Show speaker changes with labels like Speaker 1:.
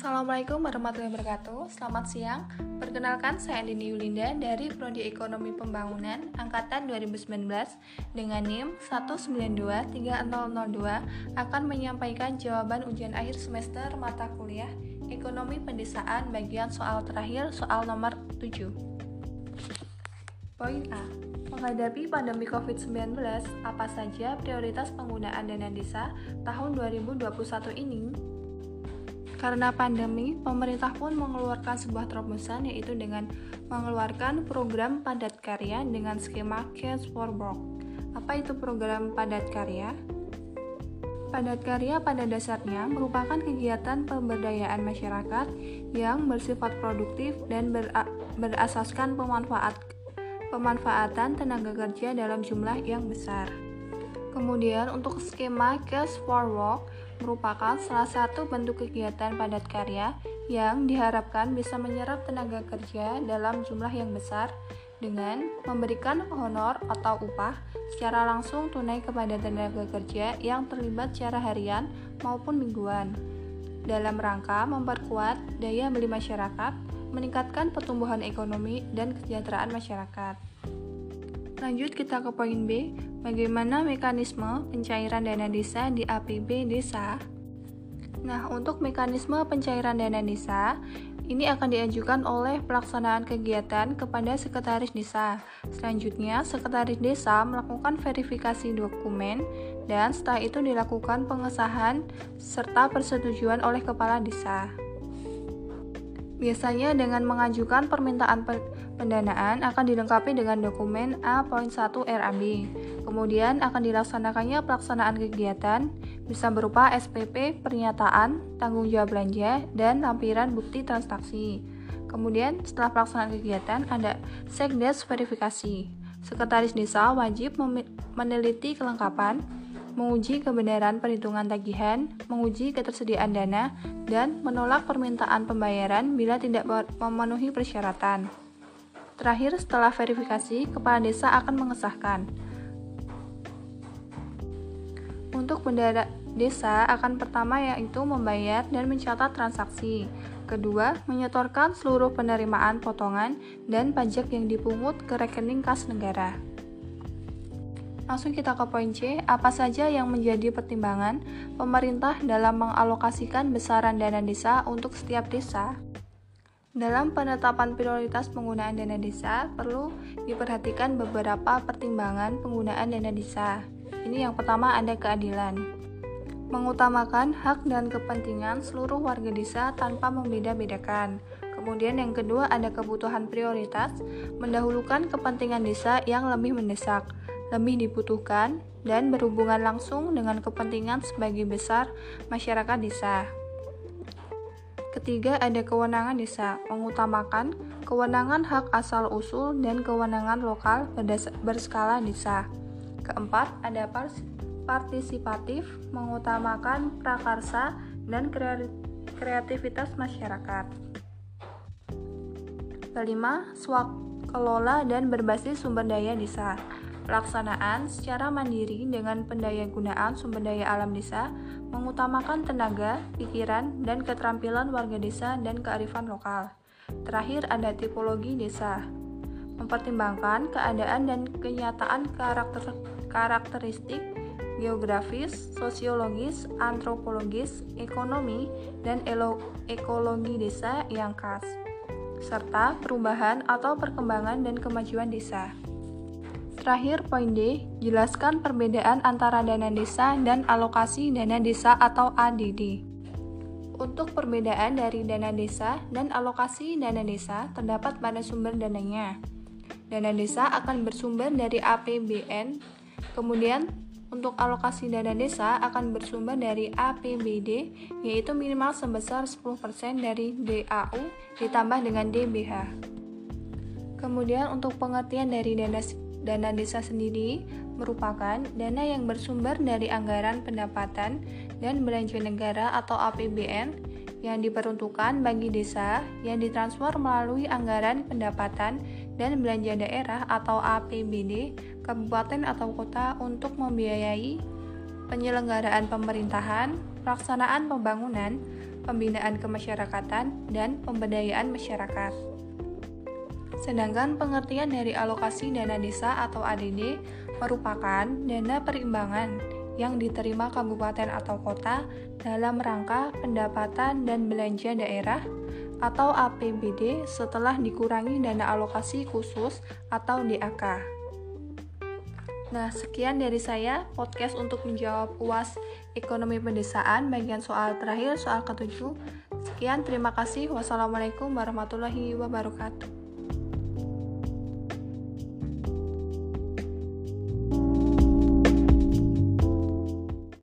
Speaker 1: Assalamualaikum warahmatullahi wabarakatuh. Selamat siang. Perkenalkan saya Andini Yulinda dari Prodi Ekonomi Pembangunan Angkatan 2019 Dengan NIM 1923002 Akan menyampaikan jawaban ujian akhir semester mata kuliah Ekonomi Pendesaan bagian soal terakhir soal nomor 7 Poin A. Menghadapi pandemi COVID-19, apa saja prioritas penggunaan dana desa tahun 2021 ini? Karena pandemi, pemerintah pun mengeluarkan sebuah terobosan yaitu dengan mengeluarkan program padat karya dengan skema Cash for Work. Apa itu program padat karya? Padat karya pada dasarnya merupakan kegiatan pemberdayaan masyarakat yang bersifat produktif dan berasaskan pemanfaat pemanfaatan tenaga kerja dalam jumlah yang besar. Kemudian untuk skema Cash for Work merupakan salah satu bentuk kegiatan padat karya yang diharapkan bisa menyerap tenaga kerja dalam jumlah yang besar dengan memberikan honor atau upah secara langsung tunai kepada tenaga kerja yang terlibat secara harian maupun mingguan dalam rangka memperkuat daya beli masyarakat, meningkatkan pertumbuhan ekonomi dan kesejahteraan masyarakat. Lanjut kita ke poin B, bagaimana mekanisme pencairan dana desa di APB desa? Nah, untuk mekanisme pencairan dana desa, ini akan diajukan oleh pelaksanaan kegiatan kepada sekretaris desa. Selanjutnya, sekretaris desa melakukan verifikasi dokumen dan setelah itu dilakukan pengesahan serta persetujuan oleh kepala desa. Biasanya dengan mengajukan permintaan pendanaan akan dilengkapi dengan dokumen A.1 RAB. Kemudian akan dilaksanakannya pelaksanaan kegiatan bisa berupa SPP, pernyataan, tanggung jawab belanja, dan lampiran bukti transaksi. Kemudian setelah pelaksanaan kegiatan ada sekdes verifikasi. Sekretaris desa wajib meneliti kelengkapan, menguji kebenaran perhitungan tagihan, menguji ketersediaan dana, dan menolak permintaan pembayaran bila tidak memenuhi persyaratan. Terakhir, setelah verifikasi, kepala desa akan mengesahkan. Untuk bendara desa akan pertama yaitu membayar dan mencatat transaksi. Kedua, menyetorkan seluruh penerimaan potongan dan pajak yang dipungut ke rekening kas negara. Langsung kita ke poin C, apa saja yang menjadi pertimbangan pemerintah dalam mengalokasikan besaran dana desa untuk setiap desa? Dalam penetapan prioritas penggunaan dana desa, perlu diperhatikan beberapa pertimbangan penggunaan dana desa. Ini yang pertama ada keadilan. Mengutamakan hak dan kepentingan seluruh warga desa tanpa membeda-bedakan. Kemudian yang kedua ada kebutuhan prioritas, mendahulukan kepentingan desa yang lebih mendesak lebih dibutuhkan dan berhubungan langsung dengan kepentingan sebagai besar masyarakat desa. Ketiga, ada kewenangan desa, mengutamakan kewenangan hak asal-usul dan kewenangan lokal berskala desa. Keempat, ada partisipatif, mengutamakan prakarsa dan kreativitas masyarakat. Kelima, kelola dan berbasis sumber daya desa Pelaksanaan secara mandiri dengan pendayagunaan sumber daya alam desa mengutamakan tenaga, pikiran, dan keterampilan warga desa dan kearifan lokal. Terakhir ada tipologi desa. Mempertimbangkan keadaan dan kenyataan karakter karakteristik geografis, sosiologis, antropologis, ekonomi, dan ekologi desa yang khas, serta perubahan atau perkembangan dan kemajuan desa. Terakhir, poin D, jelaskan perbedaan antara dana desa dan alokasi dana desa atau ADD. Untuk perbedaan dari dana desa dan alokasi dana desa terdapat pada sumber dananya. Dana desa akan bersumber dari APBN, kemudian untuk alokasi dana desa akan bersumber dari APBD, yaitu minimal sebesar 10% dari DAU ditambah dengan DBH. Kemudian untuk pengertian dari dana Dana desa sendiri merupakan dana yang bersumber dari anggaran pendapatan dan belanja negara atau APBN yang diperuntukkan bagi desa yang ditransfer melalui anggaran pendapatan dan belanja daerah atau APBD kabupaten atau kota untuk membiayai penyelenggaraan pemerintahan, pelaksanaan pembangunan, pembinaan kemasyarakatan, dan pemberdayaan masyarakat. Sedangkan pengertian dari alokasi dana desa atau ADD merupakan dana perimbangan yang diterima kabupaten atau kota dalam rangka pendapatan dan belanja daerah atau APBD setelah dikurangi dana alokasi khusus atau DAK. Nah, sekian dari saya podcast untuk menjawab UAS Ekonomi Pedesaan bagian soal terakhir, soal ketujuh. Sekian, terima kasih. Wassalamualaikum warahmatullahi wabarakatuh.